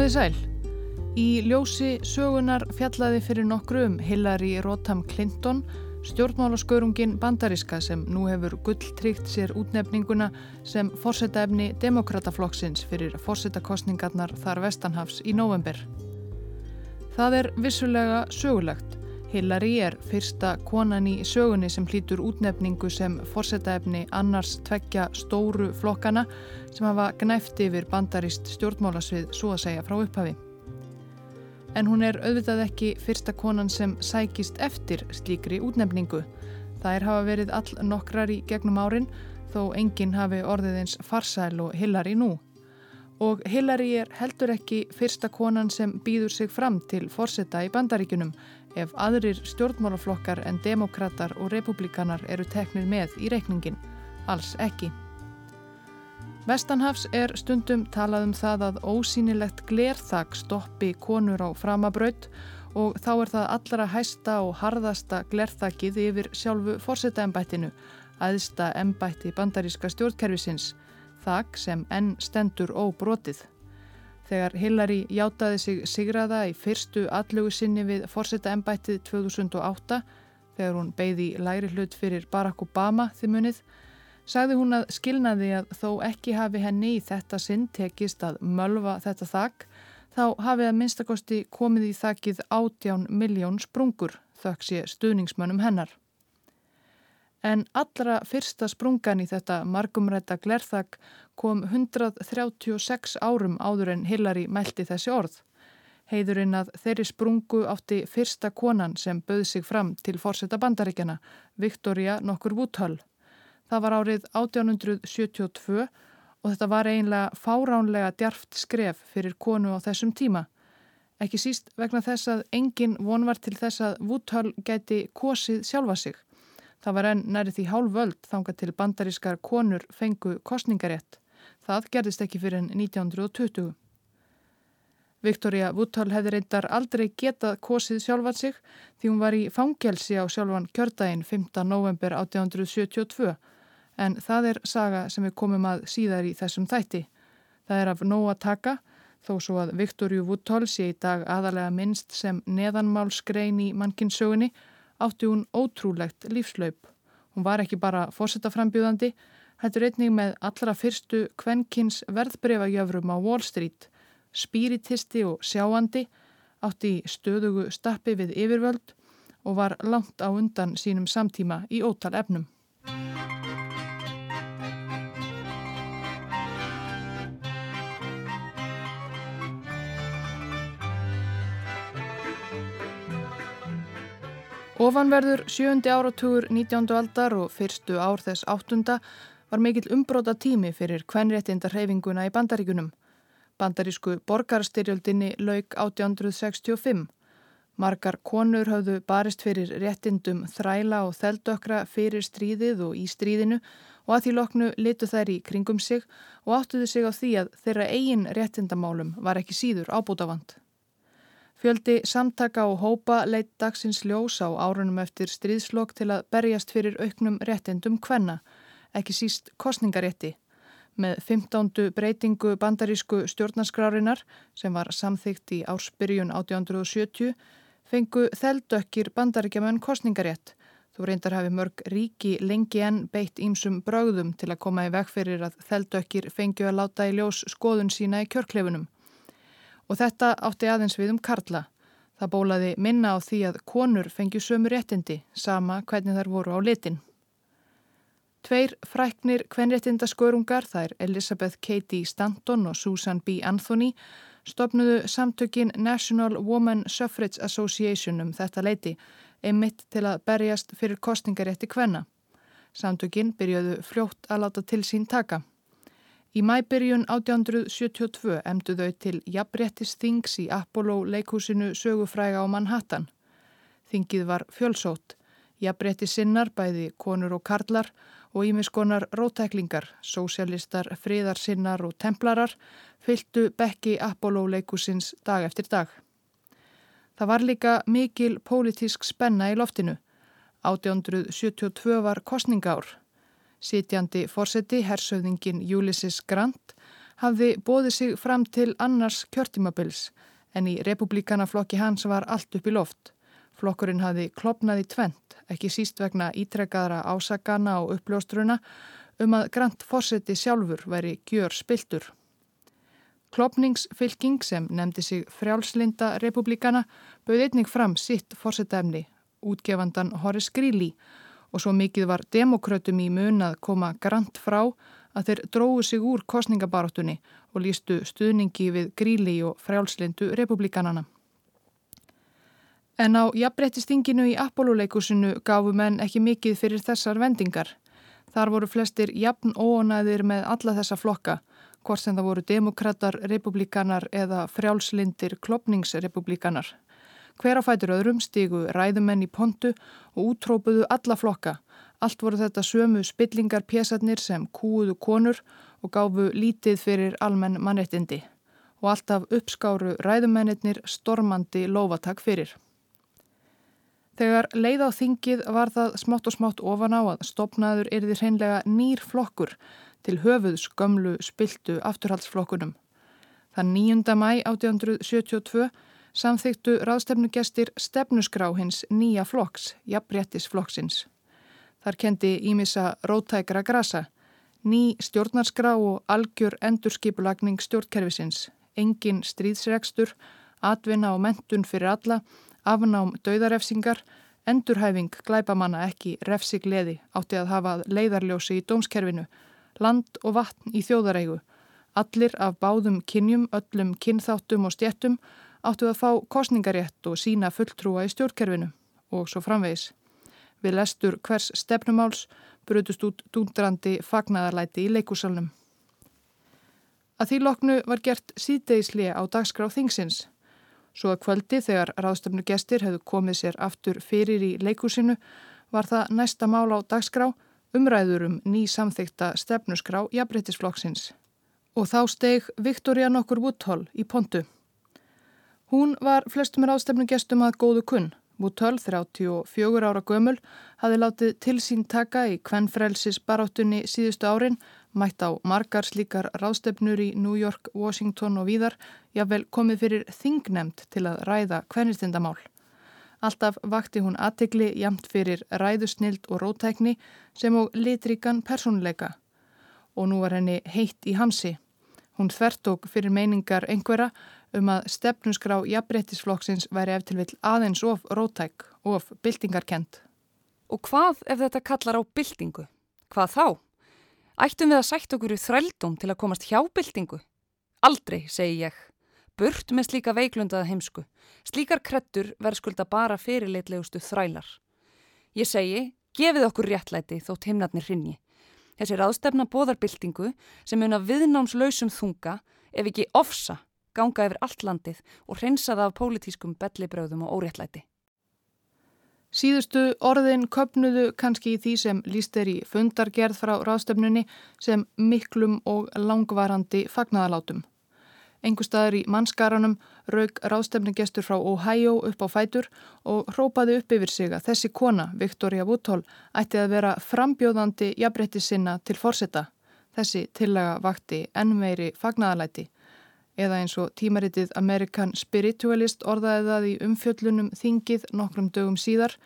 Komiði sæl. Í ljósi sögunar fjallaði fyrir nokkru um Hillary Rotham Clinton, stjórnmálaskörungin bandariska sem nú hefur gulltrygt sér útnefninguna sem fórsetæfni demokrataflokksins fyrir fórsetakostningarnar þar vestanhafs í november. Það er vissulega sögulegt. Hillary er fyrsta konan í sögunni sem hlýtur útnefningu sem fórsetaefni annars tveggja stóru flokkana sem hafa gnæft yfir bandarist stjórnmálasvið svo að segja frá upphafi. En hún er auðvitað ekki fyrsta konan sem sækist eftir slíkri útnefningu. Er hafa verið all nokkrar í gegnum árin þó enginn hafi orðið eins farsæl og Hillary nú. Og Hillary er heldur ekki fyrsta konan sem býður sig fram til fórseta í bandaríkunum ef aðrir stjórnmálaflokkar en demokrater og republikanar eru teknir með í reikningin. Alls ekki. Vestanhafs er stundum talað um það að ósýnilegt glerþak stoppi konur á framabraut og þá er það allra hæsta og harðasta glerþakið yfir sjálfu fórsetaembættinu, aðsta embætti bandaríska stjórnkerfisins, þak sem enn stendur óbrotið. Þegar Hillary játaði sig sigraða í fyrstu allugu sinni við fórseta ennbættið 2008 þegar hún beigði læri hlut fyrir Barack Obama því munið, sagði hún að skilnaði að þó ekki hafi henni í þetta sinn tekist að mölva þetta þakk, þá hafi að minnstakosti komið í þakkið átján miljón sprungur þökk sé stuðningsmönnum hennar. En allra fyrsta sprungan í þetta margumrætta glerþak kom 136 árum áður en Hillary mælti þessi orð. Heiðurinn að þeirri sprungu átti fyrsta konan sem böð sig fram til fórseta bandaríkjana, Victoria nokkur Woodhull. Það var árið 1872 og þetta var einlega fáránlega djarft skref fyrir konu á þessum tíma. Ekki síst vegna þess að engin von var til þess að Woodhull gæti kosið sjálfa sig. Það var enn næri því hálf völd þanga til bandarískar konur fengu kostningarétt. Það gerðist ekki fyrir 1920. Viktoria Woodhull hefði reyndar aldrei getað kosið sjálfan sig því hún var í fangelsi á sjálfan kjördaginn 5. november 1872 en það er saga sem við komum að síðar í þessum þætti. Það er af nóg að taka þó svo að Viktoria Woodhull sé í dag aðalega minnst sem neðanmálskrein í mannkinsögunni átti hún ótrúlegt lífslaup. Hún var ekki bara fórsetaframbjöðandi, hættur einnig með allra fyrstu kvenkins verðbrefajöfrum á Wall Street, spíritisti og sjáandi, átti stöðugu stappi við yfirvöld og var langt á undan sínum samtíma í ótal efnum. Ofanverður sjöndi áratugur 19. aldar og fyrstu ár þess áttunda var mikill umbróta tími fyrir kvenréttindar hreyfinguna í bandaríkunum. Bandarísku borgarstyrjöldinni lauk 1865. Margar konur hafðu barist fyrir réttindum þræla og þeldökra fyrir stríðið og í stríðinu og að því loknu litu þær í kringum sig og áttuðu sig á því að þeirra eigin réttindamálum var ekki síður ábútafand. Fjöldi samtaka og hópa leitt dagsins ljós á árunum eftir stríðslokk til að berjast fyrir auknum réttindum hvenna, ekki síst kostningarétti. Með 15. breytingu bandarísku stjórnarskrárinar sem var samþygt í ársbyrjun 1870 fengu þeldökkir bandaríkjaman kostningarétt. Þú reyndar hafi mörg ríki lengi enn beitt ímsum brögðum til að koma í veg fyrir að þeldökkir fengju að láta í ljós skoðun sína í kjörklefunum. Og þetta átti aðeins við um Karla. Það bólaði minna á því að konur fengju sömu réttindi, sama hvernig þær voru á litin. Tveir fræknir kvenréttindaskörungar, það er Elizabeth Katie Stanton og Susan B. Anthony, stopnuðu samtökin National Woman Suffrage Association um þetta leiti, einmitt til að berjast fyrir kostningarétti kvenna. Samtökin byrjöðu fljótt að láta til sín taka. Í mæbyrjun 1872 emdu þau til Jabréttis Þings í Apollo leikúsinu sögufræga á Manhattan. Þingið var fjölsótt. Jabréttis sinnar bæði konur og karlar og ímiskonar rótæklingar, sósialistar, friðarsinnar og templarar fylgtu bekki Apollo leikúsins dag eftir dag. Það var líka mikil pólitísk spenna í loftinu. 1872 var kostningár. Sitjandi fórseti, hersauðingin Ulysses Grant, hafði bóðið sig fram til annars kjörtímabils en í republikanaflokki hans var allt upp í loft. Flokkurinn hafði klopnað í tvent, ekki síst vegna ítrekkaðra ásakana og uppljóstruna um að Grant Fawcetti sjálfur væri gjör spiltur. Klopningsfylking sem nefndi sig frjálslinda republikana bauð einnig fram sitt fórsetefni, útgefandan Horace Greeley og svo mikið var demokrautum í mun að koma Grant frá að þeir dróðu sig úr kostningabaráttunni og lístu stuðningi við Greeley og frjálslindu republikanana. En á jafnbrettistinginu í Apollo-leikusinu gafu menn ekki mikið fyrir þessar vendingar. Þar voru flestir jafn óonæðir með alla þessa flokka, hvort sem það voru demokrater, republikanar eða frjálslindir klopningsrepublikanar. Hver á fætur öðrum stígu ræðumenn í pontu og útrópuðu alla flokka. Allt voru þetta sömu spillingar pjæsarnir sem kúuðu konur og gáfu lítið fyrir almenn mannettindi og alltaf uppskáru ræðumennir stormandi lofatak fyrir. Þegar leið á þingið var það smátt og smátt ofan á að stopnaður erði hreinlega nýr flokkur til höfuðs gömlu spiltu afturhaldsflokkunum. Þann 9. mæ 1872 samþyktu ráðstefnugestir stefnusgrá hins nýja flokks, jafnbrettisflokksins. Þar kendi Ímissa rótækra grasa, ný stjórnarskrá og algjör endurskipulagning stjórnkerfisins, engin stríðsregstur, atvinna og mentun fyrir alla, afnám dauðarefsingar, endurhæfing glæpamanna ekki refsi gleði átti að hafa leiðarljósi í dómskerfinu, land og vatn í þjóðareigu. Allir af báðum kynjum, öllum kynþáttum og stjettum áttu að fá kostningarétt og sína fulltrúa í stjórnkerfinu og svo framvegis. Við lestur hvers stefnumáls brutust út dúndrandi fagnadarlæti í leikusalunum. Að því loknu var gert síðdeisli á dagskráð þingsins Svo að kvöldi þegar ráðstöfnu gestir hefðu komið sér aftur fyrir í leikusinu var það næsta mál á dagskrá umræður um ný samþykta stefnusgrá jafnbreytisflokksins. Og þá steg Viktoria nokkur Woodhull í pontu. Hún var flestum ráðstöfnu gestum að góðu kunn. Woodhull, 34 ára gömul, hafi látið til sín taka í kvennfrelsis baráttunni síðustu árin mætt á margar slíkar ráðstefnur í New York, Washington og víðar, jável komið fyrir þingnemt til að ræða kvennistindamál. Alltaf vakti hún aðtegli jamt fyrir ræðusnild og rótækni sem og litrikan personleika. Og nú var henni heitt í hamsi. Hún þvertók fyrir meiningar einhverja um að stefnusgrá jafnbrettisflokksins væri eftir vill aðeins of rótæk og of byltingarkent. Og hvað ef þetta kallar á byltingu? Hvað þá? Ættum við að sætt okkur í þrældum til að komast hjábildingu? Aldrei, segi ég. Burt með slíka veiklundaða heimsku. Slíkar krettur verðskulda bara fyrirleitlegustu þrælar. Ég segi, gefið okkur réttlæti þótt himnarnir hrinni. Þessi ráðstefna bóðarbildingu sem mun að viðnámslausum þunga ef ekki ofsa ganga yfir allt landið og hreinsaða af pólitískum bellibröðum og óréttlæti. Síðustu orðin köpnuðu kannski í því sem líst er í fundargerð frá ráðstöfnunni sem miklum og langvarandi fagnaðalátum. Engu staður í mannskaranum raug ráðstöfningestur frá Ohio upp á fætur og hrópaði upp yfir sig að þessi kona, Victoria Woodhull, ætti að vera frambjóðandi jafnbretti sinna til forsetta. Þessi tillaga vakti enn meiri fagnaðalæti eða eins og tímaritið American Spiritualist orðaði það í umfjöllunum þingið nokkrum dögum síðar.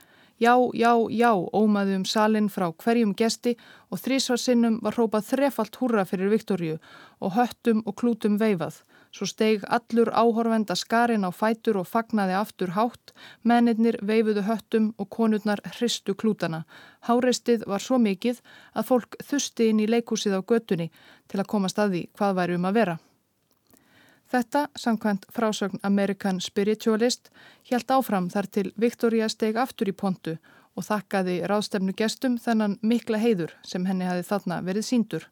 Já, já, já, ómaði um salin frá hverjum gesti og þrísvarsinnum var hrópað þrefalt húra fyrir Viktorju og höttum og klútum veifað. Svo steig allur áhorfenda skarin á fætur og fagnaði aftur hátt, mennirnir veifuðu höttum og konurnar hristu klútana. Hárestið var svo mikið að fólk þusti inn í leikúsið á götunni til að koma staði hvað væri um að vera. Þetta, samkvæmt frásögn American Spiritualist, hjælt áfram þar til Victoria steg aftur í pontu og þakkaði ráðstefnu gestum þennan mikla heiður sem henni hafi þarna verið síndur.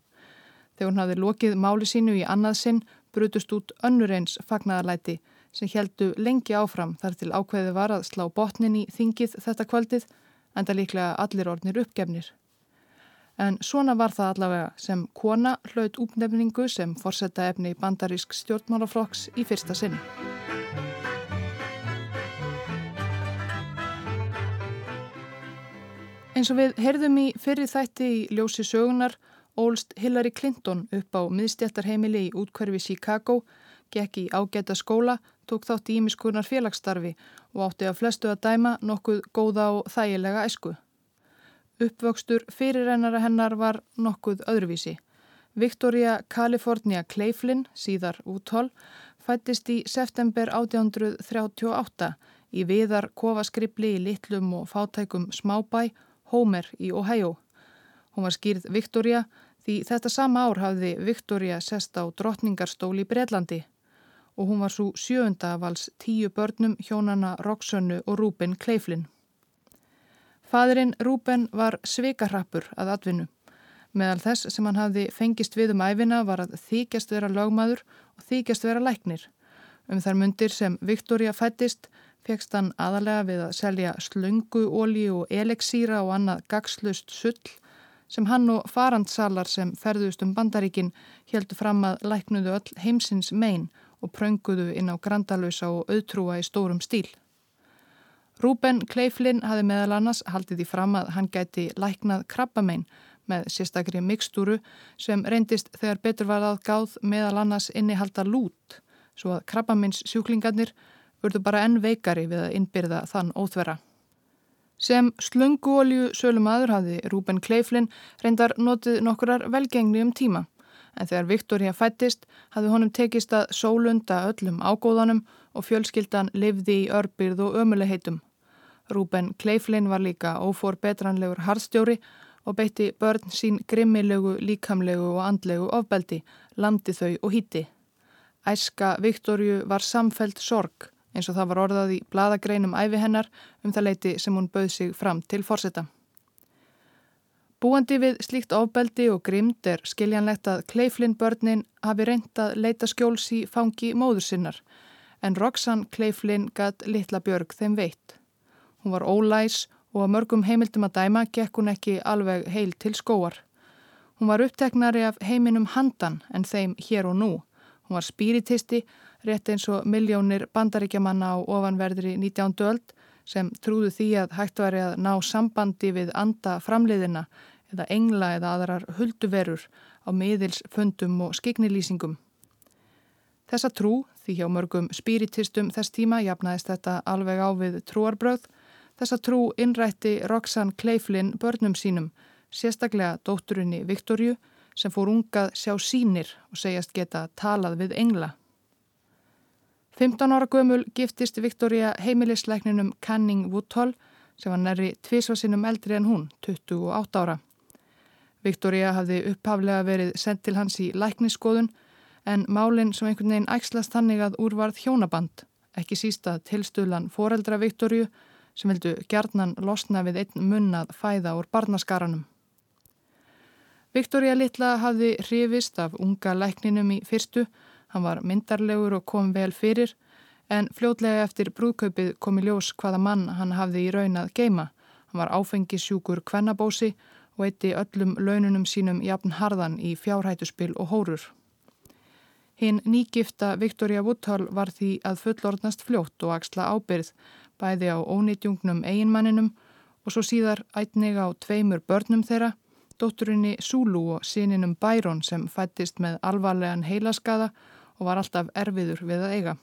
Þegar hún hafi lokið máli sínu í annað sinn brutust út önnur eins fagnadarlæti sem heldu lengi áfram þar til ákveði var að slá botnin í þingið þetta kvöldið en það líklega allir ornir uppgefnir. En svona var það allavega sem kona hlaut úpnefningu sem forsetta efni bandarísk stjórnmálaflokks í fyrsta sinn. Eins og við heyrðum í fyrir þætti í ljósi sögunar ólst Hillary Clinton upp á miðstjættarheimili í útkverfi Chicago, gekk í ágæta skóla, tók þátt í ímiskunar félagsstarfi og átti að flestu að dæma nokkuð góða og þægilega æsku. Uppvöxtur fyrirrennara hennar var nokkuð öðruvísi. Victoria California Cleiflin, síðar úthól, fættist í september 1838 í viðar kofaskripli í litlum og fátækum smábæ Homer í Ohio. Hún var skýrð Victoria því þetta sama ár hafði Victoria sest á drottningarstól í Breitlandi og hún var svo sjöunda af alls tíu börnum hjónana Roxannu og Rúben Kleiflin. Fadurinn Rúben var sveikarrappur að atvinnu. Meðal þess sem hann hafði fengist við um æfina var að þykjast vera lögmaður og þykjast vera læknir. Um þær mundir sem Victoria fættist fegst hann aðalega við að selja slöngu, ólí og eleksýra og annað gagslust sull sem hann og farandsalar sem ferðust um bandaríkin heldu fram að læknuðu öll heimsins megin og prönguðu inn á grandalösa og auðtrúa í stórum stíl. Rúben Kleiflin hafi meðal annars haldið í fram að hann gæti læknað krabbamein með sérstakri mikstúru sem reyndist þegar betur var að gáð meðal annars innihalda lút svo að krabbamins sjúklingarnir vördu bara enn veikari við að innbyrða þann óþverra. Sem slunguolju sölumadur hafði Rúben Kleiflin reyndar notið nokkurar velgengni um tíma en þegar Viktoria fættist hafði honum tekist að sólunda öllum ágóðanum og fjölskyldan livði í örbyrð og ömuleheitum. Rúben Kleiflin var líka ófor betranlegur harðstjóri og beitti börn sín grimmilegu, líkamlegu og andlegu ofbeldi, landi þau og híti. Æska Viktorju var samfelt sorg eins og það var orðað í bladagreinum æfi hennar um það leiti sem hún bauð sig fram til fórseta. Búandi við slíkt ofbeldi og grimd er skiljanlegt að Kleiflin börnin hafi reynd að leita skjóls í fangi móður sinnar en Roxanne Kleiflin gatt litla björg þeim veitt. Hún var ólæs og að mörgum heimildum að dæma gekk hún ekki alveg heil til skóar. Hún var uppteknari af heiminum handan en þeim hér og nú. Hún var spíritisti, rétt eins og miljónir bandaríkjamanna á ofanverðri 19. öld sem trúðu því að hægt væri að ná sambandi við anda framleiðina eða engla eða aðrar hulduverur á miðils fundum og skiknilýsingum. Þessa trú, því hjá mörgum spiritistum þess tíma jafnaðist þetta alveg á við trúarbröð, Þessa trú innrætti Roxanne Kleiflin börnum sínum, sérstaklega dótturinni Viktorju sem fór ungað sjá sínir og segjast geta talað við engla. 15 ára gömul giftist Viktorja heimilisleikninum Canning Woodhull sem var næri tvísvarsinnum eldri en hún, 28 ára. Viktorja hafði upphaflega verið sendt til hans í læknisskoðun en málinn sem einhvern veginn ægslast hannig að úrvarð hjónaband, ekki sísta tilstöðlan foreldra Viktorju sem vildu gjarnan losna við einn munnað fæða úr barnaskaranum. Viktoria Littla hafði hrifist af unga lækninum í fyrstu, hann var myndarlegur og kom vel fyrir, en fljótlega eftir brúðkaupið kom í ljós hvaða mann hann hafði í raun að geima. Hann var áfengisjúkur kvennabósi og eitti öllum laununum sínum jafn harðan í fjárhætuspil og hórur. Hinn nýgifta Viktoria Woodhull var því að fullordnast fljótt og axla ábyrð bæði á ónýtjungnum eiginmanninum og svo síðar ætnig á tveimur börnum þeirra, dótturinni Sulu og síninum Byron sem fættist með alvarlegan heilaskaða og var alltaf erfiður við að eiga.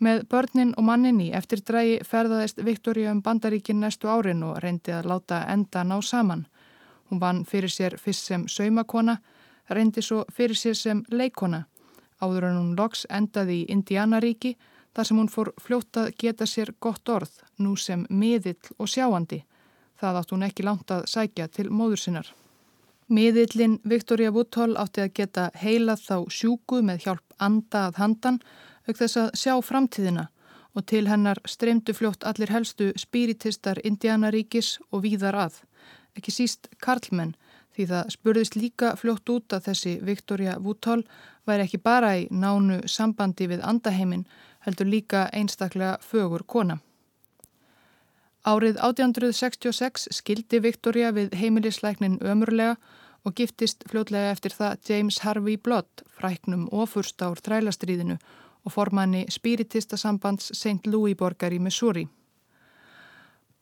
Með börnin og mannin í eftirdrægi ferðaðist Viktoria um bandaríkin næstu árin og reyndi að láta enda ná saman. Hún vann fyrir sér fyrst sem saumakona, reyndi svo fyrir sér sem leikona. Áður en hún loks endaði í Indianaríki þar sem hún fór fljótt að geta sér gott orð, nú sem miðill og sjáandi. Það átt hún ekki langt að sækja til móður sinnar. Miðillin Viktoria Woodhull átti að geta heilað þá sjúku með hjálp anda að handan, auk þess að sjá framtíðina og til hennar streymdu fljótt allir helstu spiritistar Indianaríkis og víðar að. Ekki síst Karlmenn, því það spurðist líka fljótt út að þessi Viktoria Woodhull væri ekki bara í nánu sambandi við andaheimin, heldur líka einstaklega fögur kona. Árið 1866 skildi Victoria við heimilisleiknin ömurlega og giftist fljótlega eftir það James Harvey Blood, fræknum ofurst ár þrælastriðinu og formanni spiritistasambands St. Louis borgar í Missouri.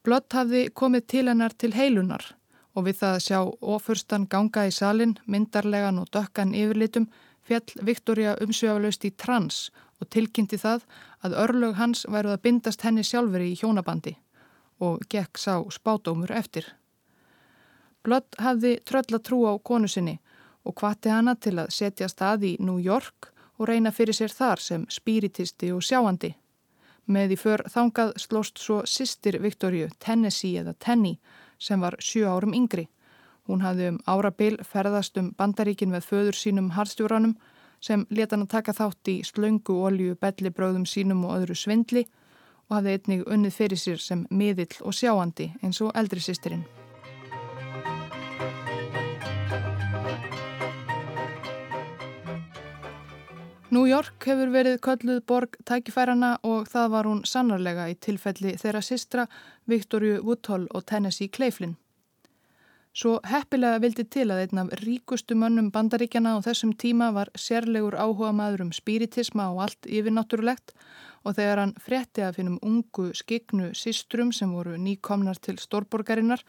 Blood hafði komið til hennar til heilunar og við það að sjá ofurstan ganga í salin, myndarlegan og dökkan yfirlitum fjall Viktoria umsjöfalaust í trans og tilkynnti það að örlög hans væru að bindast henni sjálfur í hjónabandi og gekk sá spátómur eftir. Blödd hafði tröll að trú á konu sinni og hvati hana til að setja stað í New York og reyna fyrir sér þar sem spiritisti og sjáandi. Með í för þangað slóst svo sýstir Viktorju, Tennessee eða Tenny, sem var sjö árum yngri. Hún hafði um árabil ferðast um bandaríkin með föður sínum harstjóranum sem leta hann að taka þátt í slöngu, olju, belli, bröðum sínum og öðru svindli og hafði einnig unnið fyrir sér sem miðill og sjáandi eins og eldri sýstirinn. New York hefur verið kölluð borg tækifærana og það var hún sannarlega í tilfelli þeirra sistra Victoria Woodhull og Tennessee Claflin. Svo heppilega vildi til að einn af ríkustu mönnum bandaríkjana á þessum tíma var sérlegur áhuga maður um spiritisma og allt yfirnáttúrulegt og þegar hann frétti að finnum ungu skignu sistrum sem voru nýkomnar til stórborgarinnar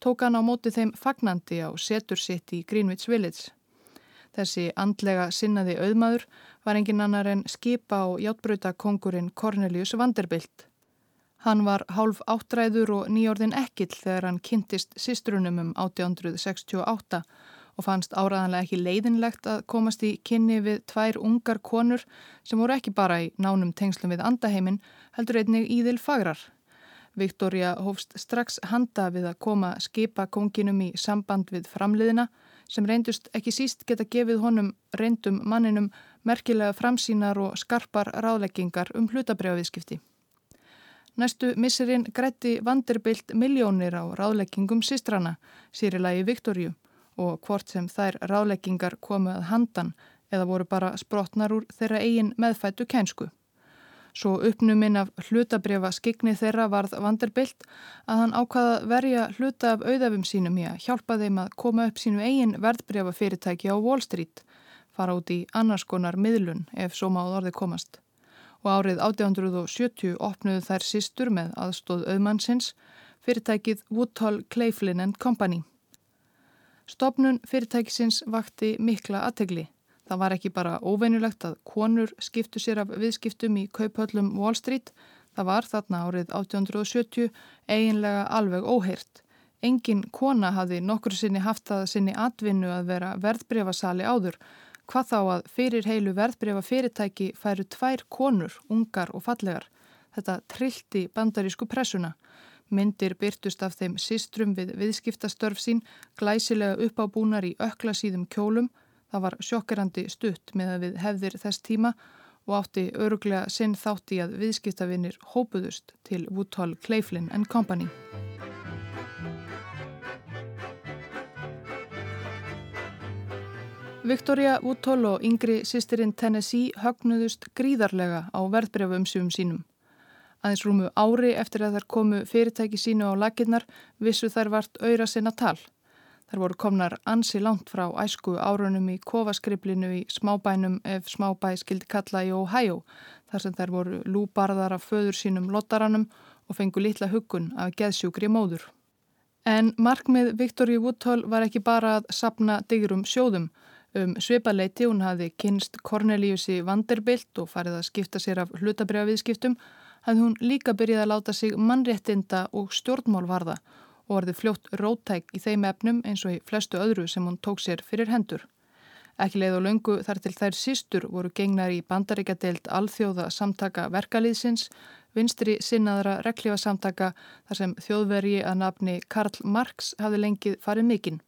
tók hann á móti þeim fagnandi á setur sitt í Greenwich Village. Þessi andlega sinnaði auðmaður var engin annar en skipa og játbröta kongurinn Cornelius Vanderbilt. Hann var hálf áttræður og nýjórðin ekkill þegar hann kynntist sístrunum um 1868 og fannst áraðanlega ekki leiðinlegt að komast í kynni við tvær ungar konur sem voru ekki bara í nánum tengslum við andaheimin heldur einnig íðil fagrar. Viktoria hófst strax handa við að koma skipa konginum í samband við framliðina sem reyndust ekki síst geta gefið honum reyndum manninum merkilega framsýnar og skarpar ráðleggingar um hlutabrjáviðskipti. Næstu misserinn grætti vanderbilt miljónir á ráðleggingum sístrana, sýrilagi Viktorju og hvort sem þær ráðleggingar komu að handan eða voru bara sprotnar úr þeirra eigin meðfættu kænsku. Svo uppnuminn af hlutabriða skikni þeirra varð vanderbilt að hann ákvaða verja hluta af auðafum sínum í að hjálpa þeim að koma upp sínu eigin verðbriða fyrirtæki á Wall Street, fara út í annars konar miðlun ef svo máð orði komast. Og árið 1870 opnuðu þær sístur með aðstóð auðmannsins fyrirtækið Woodhull Claflin Company. Stopnun fyrirtækisins vakti mikla aðtegli. Það var ekki bara óveinulegt að konur skiptu sér af viðskiptum í kauphöllum Wall Street. Það var þarna árið 1870 eiginlega alveg óheirt. Engin kona hafi nokkur sinni haft það sinni atvinnu að vera verðbreyfasali áður. Hvað þá að fyrir heilu verðbreyfa fyrirtæki færu tvær konur, ungar og fallegar. Þetta trillti bandarísku pressuna. Myndir byrtust af þeim sístrum við viðskiptastörf sín, glæsilega uppábúnar í ökla síðum kjólum Það var sjokkerandi stutt með að við hefðir þess tíma og átti öruglega sinn þátt í að viðskiptavinnir hópuðust til Woodhull, Claflin and Company. Victoria Woodhull og yngri sýstirinn Tennessee högnuðust gríðarlega á verðbreyfumsjum sínum. Aðeins rúmu ári eftir að þær komu fyrirtæki sínu á laginnar vissu þær vart auðra sinna tal. Þar voru komnar ansi langt frá æsku árunum í kofaskriplinu í smábænum ef smábæ skildi kalla í Ohio þar sem þær voru lúbarðar af föður sínum lottaranum og fengu litla huggun af geðsjúkri móður. En markmið Viktori Woodhull var ekki bara að sapna digrum sjóðum. Um svipaleiti hún hafi kynst Corneliusi Vanderbilt og farið að skipta sér af hlutabriðaviðskiptum hafði hún líka byrjið að láta sig mannréttinda og stjórnmálvarða og varði fljótt rótæk í þeim efnum eins og í flestu öðru sem hún tók sér fyrir hendur. Ekki leið og löngu þar til þær sístur voru gengnar í bandaríkadeild alþjóða samtaka verkalýðsins, vinstri sinnaðra reglífa samtaka þar sem þjóðvergi að nafni Karl Marx hafði lengið farið mikinn.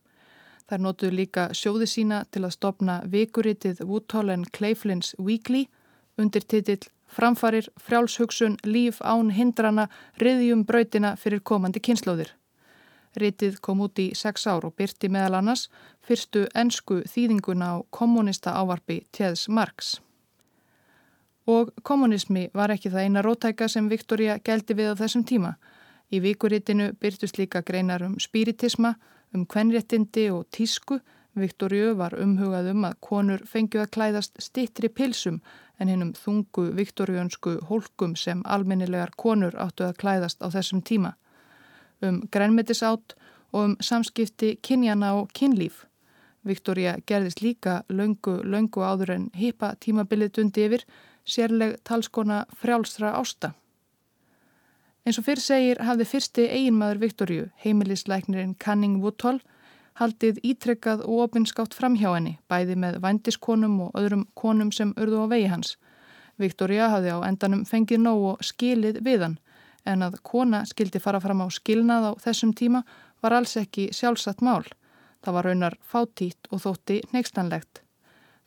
Þær notuðu líka sjóði sína til að stopna vikuritið Woodhull and Claflin's Weekly undir titill Framfarir, frjálshugsun, líf án hindrana, riðjum brautina fyrir komandi kynnslóðir. Ritið kom út í sex ár og byrti meðal annars fyrstu ennsku þýðinguna á kommunista ávarfi Tjeðs Marx. Og kommunismi var ekki það eina rótæka sem Viktoria geldi við á þessum tíma. Í vikuritinu byrtust líka greinar um spiritisma, um kvenréttindi og tísku. Viktoriu var umhugað um að konur fengju að klæðast stittri pilsum en hennum þungu viktoriunsku hólkum sem almennilegar konur áttu að klæðast á þessum tíma um grænmetisátt og um samskipti kynjana og kynlíf. Viktoria gerðist líka löngu, löngu áður en hýpa tímabilið dundi yfir, sérleg talskona frjálsra ásta. Eins og fyrr segir hafði fyrsti eiginmaður Viktoríu, heimilisleiknirinn Canning Woodhull, haldið ítrekkað og opinskátt fram hjá henni, bæði með vændiskonum og öðrum konum sem urðu á vegi hans. Viktoria hafði á endanum fengið nóg og skilið við hann, en að kona skildi fara fram á skilnað á þessum tíma var alls ekki sjálfsagt mál. Það var raunar fátítt og þótti neikstanlegt.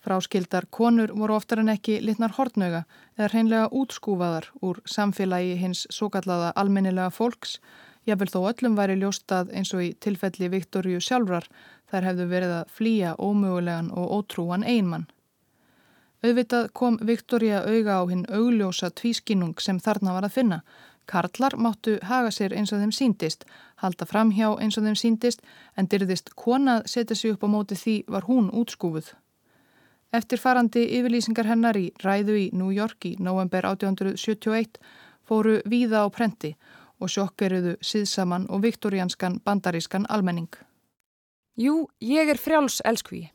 Fráskildar konur voru oftar en ekki litnar hortnöga eða hreinlega útskúfaðar úr samfélagi hins svo kallaða almennilega fólks Jável þó öllum væri ljóstað eins og í tilfelli Viktoríu sjálfrar þær hefðu verið að flýja ómögulegan og ótrúan einmann. Auðvitað kom Viktoria auga á hinn augljósa tvískinnung sem þarna var að finna. Karlar máttu haga sér eins og þeim síndist, halda fram hjá eins og þeim síndist en dyrðist konað setja sig upp á móti því var hún útskúfuð. Eftir farandi yfirlýsingar hennar í ræðu í New York í november 1871 fóru víða á prenti og sjokkeruðu síðsaman og viktorianskan bandarískan almenning. Jú, ég er frjáls elskví.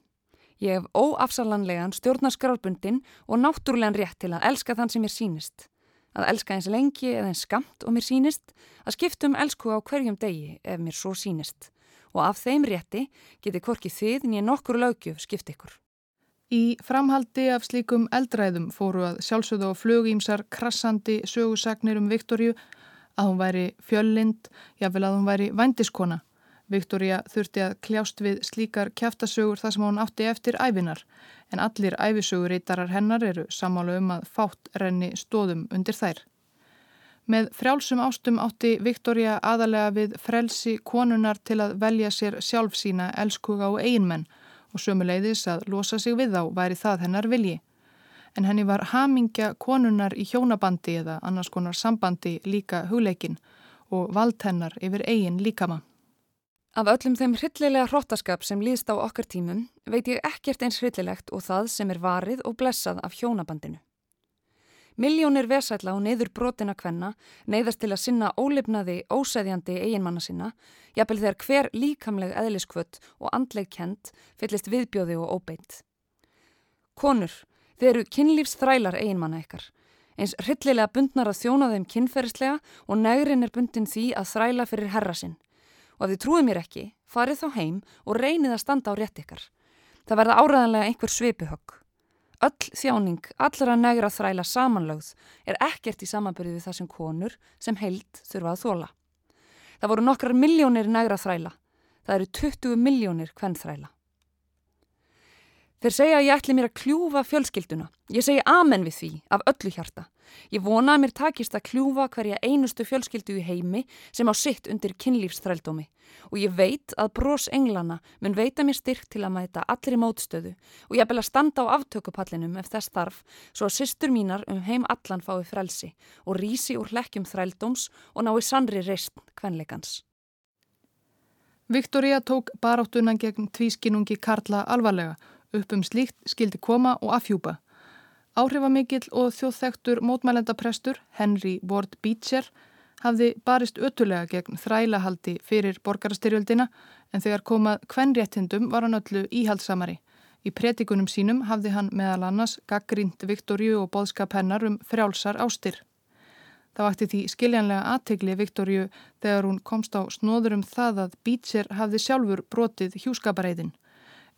Ég hef óafsalanlegan stjórnarskrálbundin og náttúrulegan rétt til að elska þann sem mér sínist. Að elska eins lengi eða eins skamt og mér sínist, að skiptum elsku á hverjum degi ef mér svo sínist. Og af þeim rétti geti hvorki þið nýja nokkur lögjöf skipt ykkur. Í framhaldi af slíkum eldræðum fóru að sjálfsögðu á flugýmsar krassandi sögusagnir um Viktorju að hún væri fjöllind, jáfnvel að hún væri vandiskona. Viktoria þurfti að kljást við slíkar kæftasögur þar sem hún átti eftir æfinar, en allir æfisögur ítarar hennar eru samála um að fátt renni stóðum undir þær. Með frjálsum ástum átti Viktoria aðalega við frelsi konunar til að velja sér sjálf sína elskuga og einmenn og sömuleiðis að losa sig við þá væri það hennar vilji en henni var hamingja konunar í hjónabandi eða annars konar sambandi líka hugleikin og vald hennar yfir eigin líkama. Af öllum þeim hryllilega hróttaskap sem líðst á okkar tímum veit ég ekkert eins hryllilegt og það sem er varið og blessað af hjónabandinu. Miljónir vesætla og neyður brotina kvenna neyðast til að sinna ólefnaði óseðjandi eiginmanna sinna, jafnvel þegar hver líkamleg eðliskvött og andleg kent fyllist viðbjóði og óbeint. Konur Þið eru kynlífsþrælar eiginmanna ykkar. Eins hryllilega bundnar að þjóna þeim kynferðslega og negrin er bundin því að þræla fyrir herra sinn. Og ef þið trúið mér ekki, farið þá heim og reynið að standa á rétt ykkar. Það verða áræðanlega einhver sveipuhögg. Öll þjáning, allra negra þræla samanlögð er ekkert í samanbyrju við það sem konur sem heilt þurfa að þóla. Það voru nokkrar miljónir negra þræla. Það eru 20 miljónir hvern þræla. Þeir segja að ég ætli mér að kljúfa fjölskylduna. Ég segi amen við því, af öllu hjarta. Ég vona að mér takist að kljúfa hverja einustu fjölskyldu í heimi sem á sitt undir kynlífsþrældómi. Og ég veit að brós englana mun veita mér styrk til að mæta allir í mótstöðu og ég bel að standa á aftökupallinum ef þess þarf svo að sýstur mínar um heim allan fái frelsi og rísi úr hlekkjum þrældóms og nái sannri reist kvenleikans. Viktoria tók baráttuna gegn tvískinungi Karla alvarlega upp um slíkt skildi koma og afhjúpa. Áhrifamikill og þjóðþektur mótmælendaprestur Henry Ward Beecher hafði barist ötulega gegn þrælahaldi fyrir borgarastyrjöldina en þegar komað kvenréttindum var hann öllu íhaldsamari. Í pretikunum sínum hafði hann meðal annars gaggrínt Viktorju og boðskap hennar um frjálsar ástir. Það vakti því skiljanlega aðtegli Viktorju þegar hún komst á snóður um það að Beecher hafði sjálfur brotið hjúskapareiðin.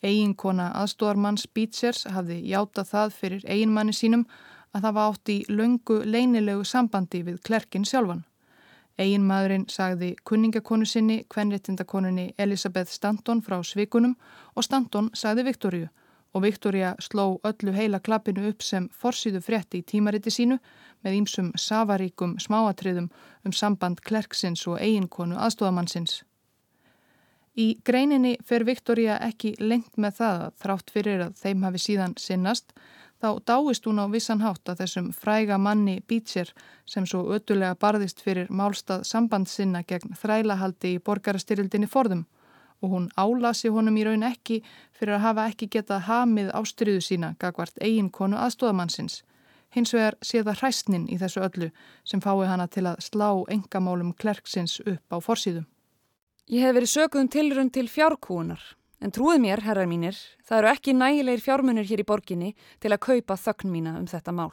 Eiginkona aðstóðarmanns Beachers hafði játað það fyrir eiginmanni sínum að það var átt í löngu leinilegu sambandi við klerkin sjálfan. Eiginmaðurinn sagði kunningakonu sinni, kvenréttindakonunni Elisabeth Stanton frá Svikunum og Stanton sagði Viktoríu og Viktoria sló öllu heila klappinu upp sem forsýðu frétti í tímariti sínu með ímsum safaríkum smáatriðum um samband klerksins og eiginkonu aðstóðamannsins. Í greininni fer Viktoria ekki lengt með það að þrátt fyrir að þeim hafi síðan sinnast, þá dáist hún á vissan hátt að þessum fræga manni Beecher sem svo ötulega barðist fyrir málstað sambandsinna gegn þrælahaldi í borgarastyrildinni forðum og hún álasi honum í raun ekki fyrir að hafa ekki getað hamið ástriðu sína gagvart eiginkonu aðstóðamannsins. Hins vegar sé það hræstnin í þessu öllu sem fái hana til að slá engamálum klerksins upp á forsýðum. Ég hef verið sökuðum tilrönd til fjárkúunar, en trúið mér, herrar mínir, það eru ekki nægilegir fjármunir hér í borginni til að kaupa þögn mína um þetta mál.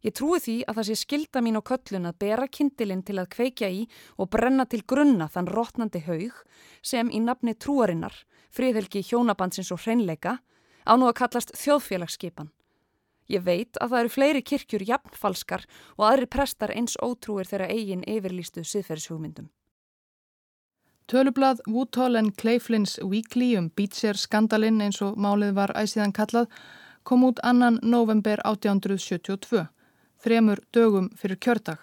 Ég trúi því að það sé skilda mín á köllun að bera kindilinn til að kveikja í og brenna til grunna þann rótnandi haug sem í nafni trúarinnar, friðhelgi hjónabandsins og hreinleika, á nú að kallast þjóðfélagsskipan. Ég veit að það eru fleiri kirkjur jafnfalskar og aðri prestar eins ótrúir þeirra eigin yfirlýstu siðferðshugmyndum. Tölublað Woodhull and Clayflins Weekly um Beecher skandalinn eins og málið var æsíðan kallað kom út annan november 1872, þremur dögum fyrir kjördag.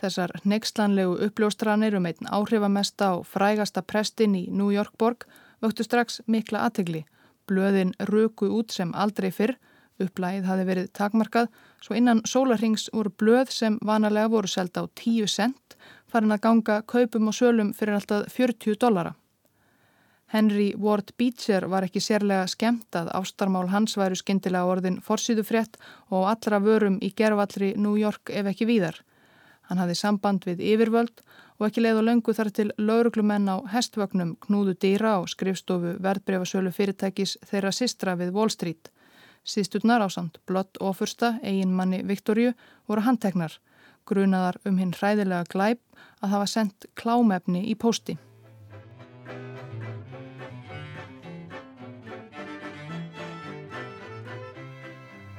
Þessar nexlanlegu uppljóstranir um einn áhrifamesta og frægasta prestin í New York borg vöktu strax mikla aðtegli. Blöðin röku út sem aldrei fyrr, upplægið hafi verið takmarkað, svo innan sólarhings voru blöð sem vanalega voru selda á 10 cent farin að ganga kaupum og sölum fyrir alltaf 40 dollara. Henry Ward Beecher var ekki sérlega skemmt að ástarmál hans væru skindilega orðin forsýðu frétt og allra vörum í gerfallri New York ef ekki víðar. Hann hafði samband við yfirvöld og ekki leið og löngu þar til lauruglumenn á hestvögnum knúðu dýra og skrifstofu verðbreyfasölu fyrirtækis þeirra sistra við Wall Street. Síðstutnar á samt blott ofursta, eigin manni Viktorju, voru handteknar grunaðar um hinn hræðilega glæp að hafa sendt klámefni í pósti.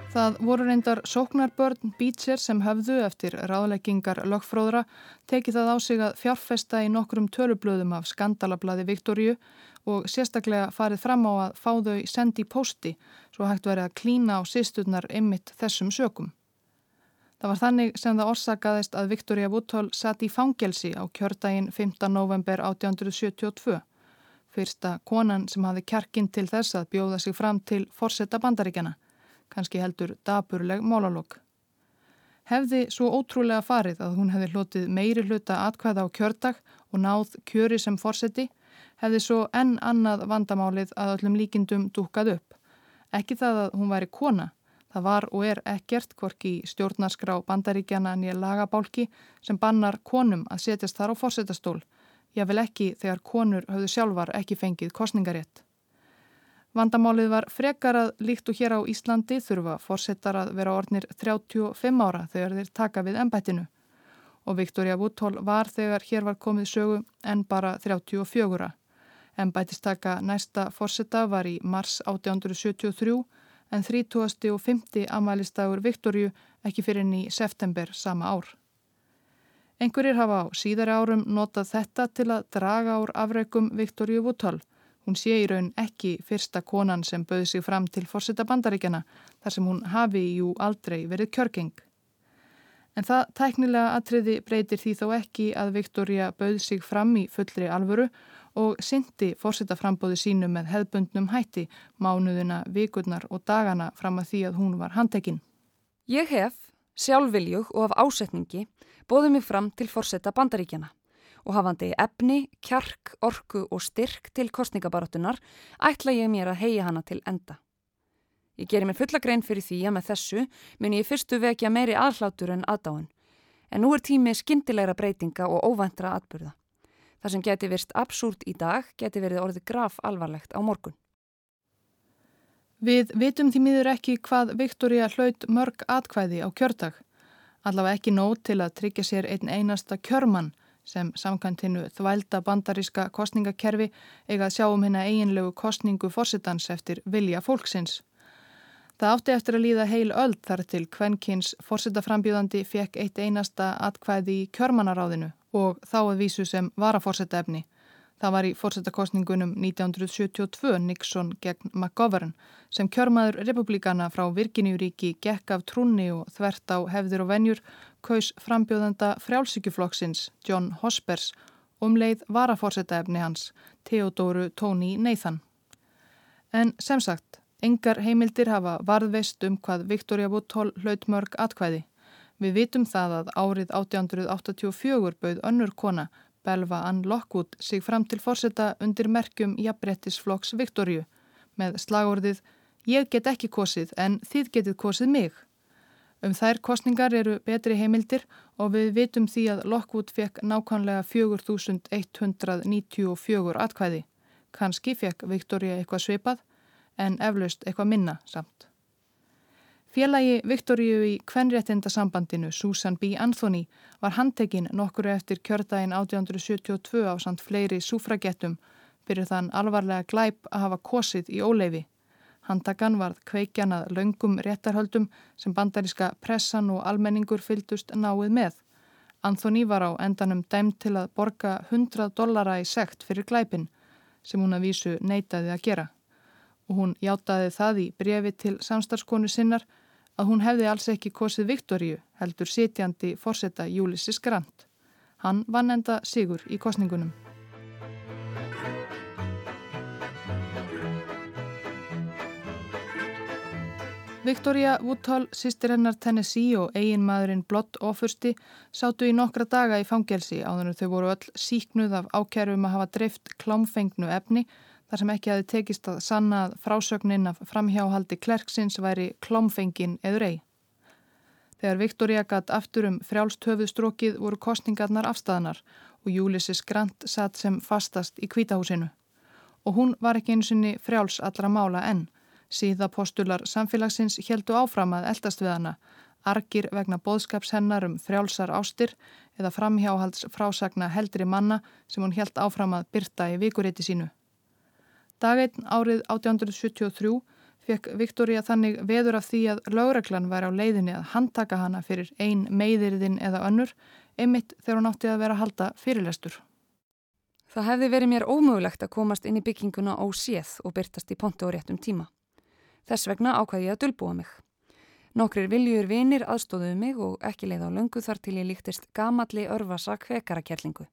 Það voru reyndar sóknarbörn Beecher sem höfðu eftir ráðleggingar lögfróðra tekið það á sig að fjárfesta í nokkrum tölublöðum af skandalablaði Viktoríu og sérstaklega farið fram á að fá þau sendi í pósti svo hægt verið að klína á sísturnar ymmit þessum sökum. Það var þannig sem það orsakaðist að Viktoria Woodhull satt í fangelsi á kjördaginn 5. november 1872. Fyrsta konan sem hafi kjarkinn til þess að bjóða sig fram til forsetta bandaríkjana, kannski heldur daburleg málalokk. Hefði svo ótrúlega farið að hún hefði hlotið meiri hluta atkvæða á kjördag og náð kjöri sem forsetti, hefði svo enn annað vandamálið að öllum líkindum dúkað upp. Ekki það að hún væri kona, Það var og er ekkert hvorki stjórnarskrá bandaríkjana nýja lagabálki sem bannar konum að setjast þar á fórsetastól. Ég vil ekki þegar konur höfðu sjálfar ekki fengið kostningarétt. Vandamálið var frekar að líkt og hér á Íslandi þurfa fórsetar að vera ornir 35 ára þegar þeir taka við ennbættinu. Og Viktoria Woodhull var þegar hér var komið sögu en bara 34. Ennbættistaka næsta fórseta var í mars 1873 en 30. og 50. amalistagur Viktorju ekki fyrir ný september sama ár. Engurir hafa á síðari árum notað þetta til að draga ár afreikum Viktorju Vúttal. Hún sé í raun ekki fyrsta konan sem bauði sig fram til fórseta bandaríkjana þar sem hún hafi jú aldrei verið kjörgeng. En það tæknilega atriði breytir því þó ekki að Viktorja bauði sig fram í fullri alvöru og syndi fórsetaframbóði sínu með hefðbundnum hætti mánuðina, vikurnar og dagana fram að því að hún var handtekinn. Ég hef, sjálfviljug og af ásetningi, bóðið mig fram til fórseta bandaríkjana og hafandi efni, kjark, orku og styrk til kostningabarátunar ætla ég mér að heia hana til enda. Ég gerir mér fulla grein fyrir því að með þessu mun ég fyrstu vekja meiri aðhlátur en aðdáin, en nú er tími skindilegra breytinga og óvæntra atbyrða. Það sem geti virst absúrt í dag geti verið orðið graf alvarlegt á morgun. Við vitum því miður ekki hvað Viktoria hlaut mörg atkvæði á kjördag. Allavega ekki nót til að tryggja sér einn einasta kjörmann sem samkantinu þvælda bandaríska kostningakerfi eigað sjá um hérna eiginlegu kostningu fórsittans eftir vilja fólksins. Það átti eftir að líða heil öll þar til Kvenkins fórsittaframbjöðandi fekk eitt einasta atkvæði í kjörmannaráðinu og þá að vísu sem varaforsetta efni. Það var í forsettakostningunum 1972 Nixon gegn McGovern sem kjörmaður republikana frá Virginíuríki gekk af trúni og þvert á hefðir og venjur kaus frambjóðenda frjálsíkjuflokksins John Hospers um leið varaforsetta efni hans Theodóru Tony Nathan. En sem sagt, engar heimildir hafa varðveist um hvað Victoria Woodhull hlaut mörg atkvæði. Við vitum það að árið 1884 bauð önnur kona, Belva Ann Lockwood, sig fram til fórseta undir merkjum Jabrettisflokks Viktorju með slagorðið Ég get ekki kosið en þið getið kosið mig. Um þær kostningar eru betri heimildir og við vitum því að Lockwood fekk nákvæmlega 4194 atkvæði. Kanski fekk Viktoria eitthvað svipað en eflaust eitthvað minna samt. Félagi Viktoríu í kvenréttindasambandinu Susan B. Anthony var handtekinn nokkuru eftir kjördaginn 1872 á samt fleiri súfragettum fyrir þann alvarlega glæp að hafa kosið í óleifi. Handtakan varð kveikjanað laungum réttarhöldum sem bandaríska pressan og almenningur fyldust náið með. Anthony var á endanum dæmt til að borga 100 dollara í sekt fyrir glæpin sem hún að vísu neytaði að gera. Og hún hjátaði það í brefi til samstarskonu sinnar að hún hefði alls ekki kosið Viktoríu heldur sitjandi fórsetta Júlissi Skrant. Hann vann enda sigur í kosningunum. Victoria Woodhull, sýstir hennar Tennessee og eigin maðurinn Blott Ofursti sátu í nokkra daga í fangelsi áður en þau voru öll síknuð af ákjærum að hafa dreift klámfengnu efni þar sem ekki hafi tekist að sanna að frásögnin af framhjáhaldi klerksins væri klámfengin eður ei. Þegar Victoria gatt aftur um frjálst höfuðstrókið voru kostningarnar afstæðanar og Júlisis Grant satt sem fastast í kvítahúsinu. Og hún var ekki eins og frjáls allra mála enn Síðapostular samfélagsins heldu áfram að eldast við hana, argir vegna bóðskapshennar um frjálsar ástir eða framhjáhalds frásagna heldri manna sem hún held áfram að byrta í vikuriti sínu. Daginn árið 1873 fekk Viktoria þannig veður af því að lögreglan væri á leiðinni að handtaka hana fyrir ein meðiriðin eða önnur, einmitt þegar hún átti að vera að halda fyrirlestur. Það hefði verið mér ómögulegt að komast inn í bygginguna óséð og byrtast í pontu á réttum tíma. Þess vegna ákvaði ég að dölbúa mig. Nokkrir viljur vinir aðstóðuðu mig og ekki leið á löngu þar til ég líktist gamalli örvasa kvekarakerlingu.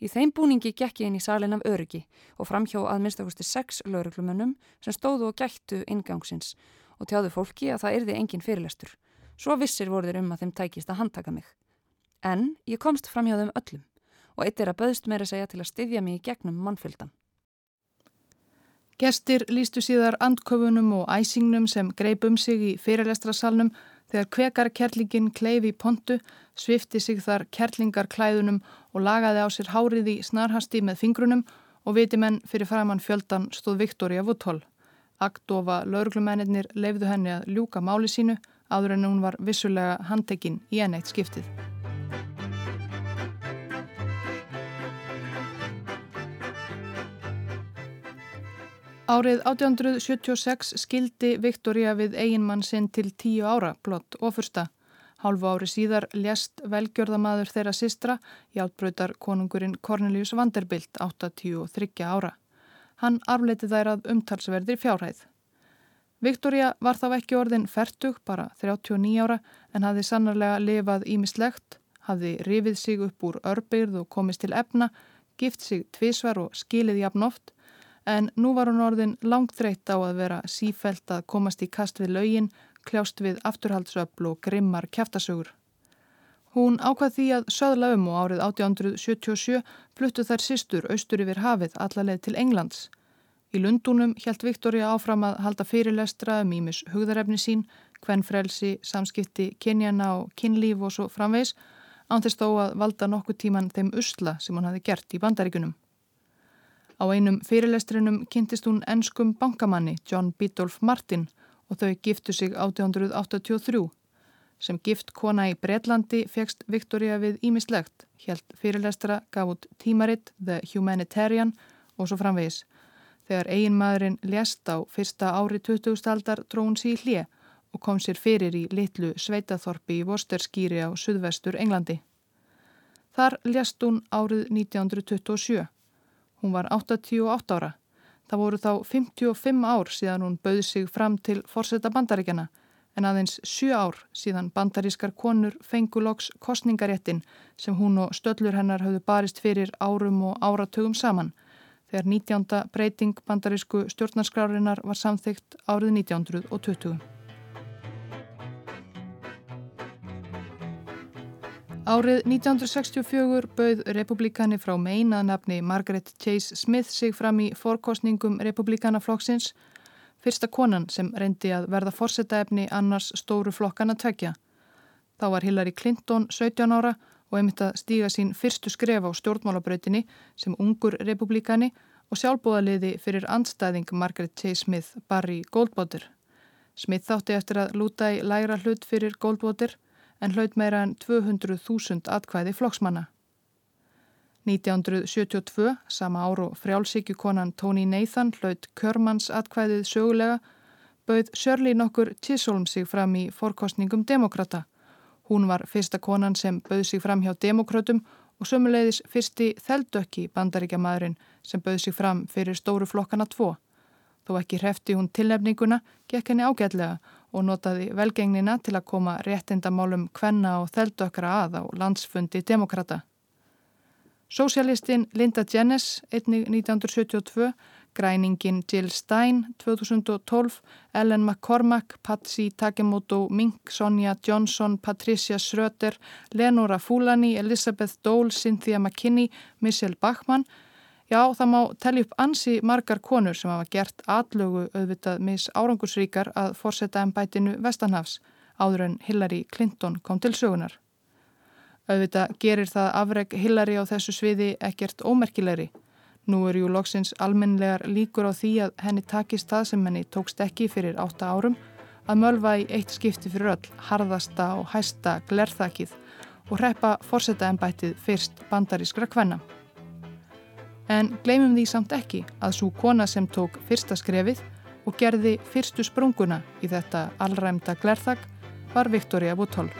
Í þeim búningi gekk ég inn í salin af öryggi og framhjá að minnstakosti sex lauruglumönnum sem stóðu og gættu ingangsins og tjáðu fólki að það yrði engin fyrirlestur. Svo vissir voruður um að þeim tækist að handtaka mig. En ég komst framhjá þeim öllum og eitt er að böðst meira segja til að styðja mig í gegnum mannfyldan. Gestir lístu síðar andköfunum og æsingnum sem greip um sig í fyrirlestrasalnum þegar kvekarkerlingin kleifi í pontu, svifti sig þar kerlingarklæðunum og lagaði á sér hárið í snarhasti með fingrunum og vitimenn fyrir framann fjöldan stóð Viktoria Woodhull. Aktofa lauruglumennir leifðu henni að ljúka máli sínu áður en hún var vissulega handtekinn í enneitt skiptið. Árið 1876 skildi Viktoria við eiginmann sinn til tíu ára, blott ofursta. Hálfu ári síðar lést velgjörðamaður þeirra sistra, hjálpbröytar konungurinn Cornelius Vanderbilt, 83 ára. Hann arfleiti þær að umtalsverðir fjárhæð. Viktoria var þá ekki orðin færtug, bara 39 ára, en hafði sannarlega lifað ímislegt, hafði rifið sig upp úr örbyrð og komist til efna, gift sig tvísvar og skilið jafn oft, en nú var hún orðin langt þreytt á að vera sífælt að komast í kast við laugin, kljást við afturhaldsöfl og grimmar kæftasögur. Hún ákvað því að söðla um og árið 1877 fluttu þær sístur austur yfir hafið allarleið til Englands. Í Lundunum hjælt Viktoria áfram að halda fyrirlestra um ímis hugðarefni sín, kvennfrelsi, samskipti, kynjana og kynlíf og svo framvegs, ánþess þó að valda nokkuð tíman þeim usla sem hún hafi gert í bandaríkunum. Á einum fyrirlestrinum kynntist hún ennskum bankamanni John Biddulph Martin og þau giftu sig 1883. Sem gift kona í Breitlandi fegst Victoria við ímislegt, helt fyrirlestra gaf út tímaritt The Humanitarian og svo framvegis. Þegar eigin maðurinn lést á fyrsta ári 20. aldar drón síð hlje og kom sér fyrir í litlu sveitaþorpi í Vosterskýri á suðvestur Englandi. Þar lést hún árið 1927. Hún var 88 ára. Það voru þá 55 ár síðan hún bauð sig fram til fórseta bandaríkjana en aðeins 7 ár síðan bandarískar konur fenguloks kostningaréttin sem hún og stöllur hennar hafðu barist fyrir árum og áratugum saman þegar 19. breyting bandarísku stjórnarskrárinar var samþygt árið 1920. Árið 1964 bauð republikani frá meina nafni Margaret Chase Smith sig fram í fórkostningum republikanaflokksins. fyrsta konan sem reyndi að verða fórsetaefni annars stóru flokkana tvekja. Þá var Hillary Clinton 17 ára og einmitt að stíga sín fyrstu skref á stjórnmálabrautinni sem ungur republikani og sjálfbúðaliði fyrir andstæðing Margaret J. Smith Barry Goldwater. Smith þátti eftir að lúta í lægra hlut fyrir Goldwater en hlaut meira en 200.000 atkvæði flokksmanna. 1972, sama ár og frjálsíkjukonan Tony Nathan hlaut Körmans atkvæðið sögulega, bauð Shirley nokkur Chisholm sig fram í forkostningum demokrata. Hún var fyrsta konan sem bauð sig fram hjá demokratum og sömuleiðis fyrsti þeldökki bandaríkjamaðurinn sem bauð sig fram fyrir stóru flokkana tvo. Þó ekki hrefti hún tilnefninguna, gekk henni ágætlega og notaði velgengnina til að koma réttindamálum kvenna og þeldökra að á landsfundi demokrata. Sósialistinn Linda Jenness, einnig 1972, græningin Jill Stein 2012, Ellen McCormack, Patsy Takemoto, Mink, Sonja Johnson, Patricia Schröter, Lenora Fulani, Elizabeth Dole, Cynthia McKinney, Michelle Bachmann. Já, það má tellja upp ansi margar konur sem hafa gert atlögu auðvitað mis árangusríkar að fórseta ennbætinu Vestanhafs áður en Hillary Clinton kom til sögunar. Auðvitað gerir það afreg Hillary á þessu sviði ekkert ómerkilegri. Nú er jú loksins almenlegar líkur á því að henni takist það sem henni tókst ekki fyrir átta árum að mölva í eitt skipti fyrir öll, harðasta og hæsta glerþakið og hreppa fórsetaembættið fyrst bandarískra kvenna. En gleymum því samt ekki að svo kona sem tók fyrsta skrefið og gerði fyrstu sprunguna í þetta allræmda glerþak var Viktoria Bútól.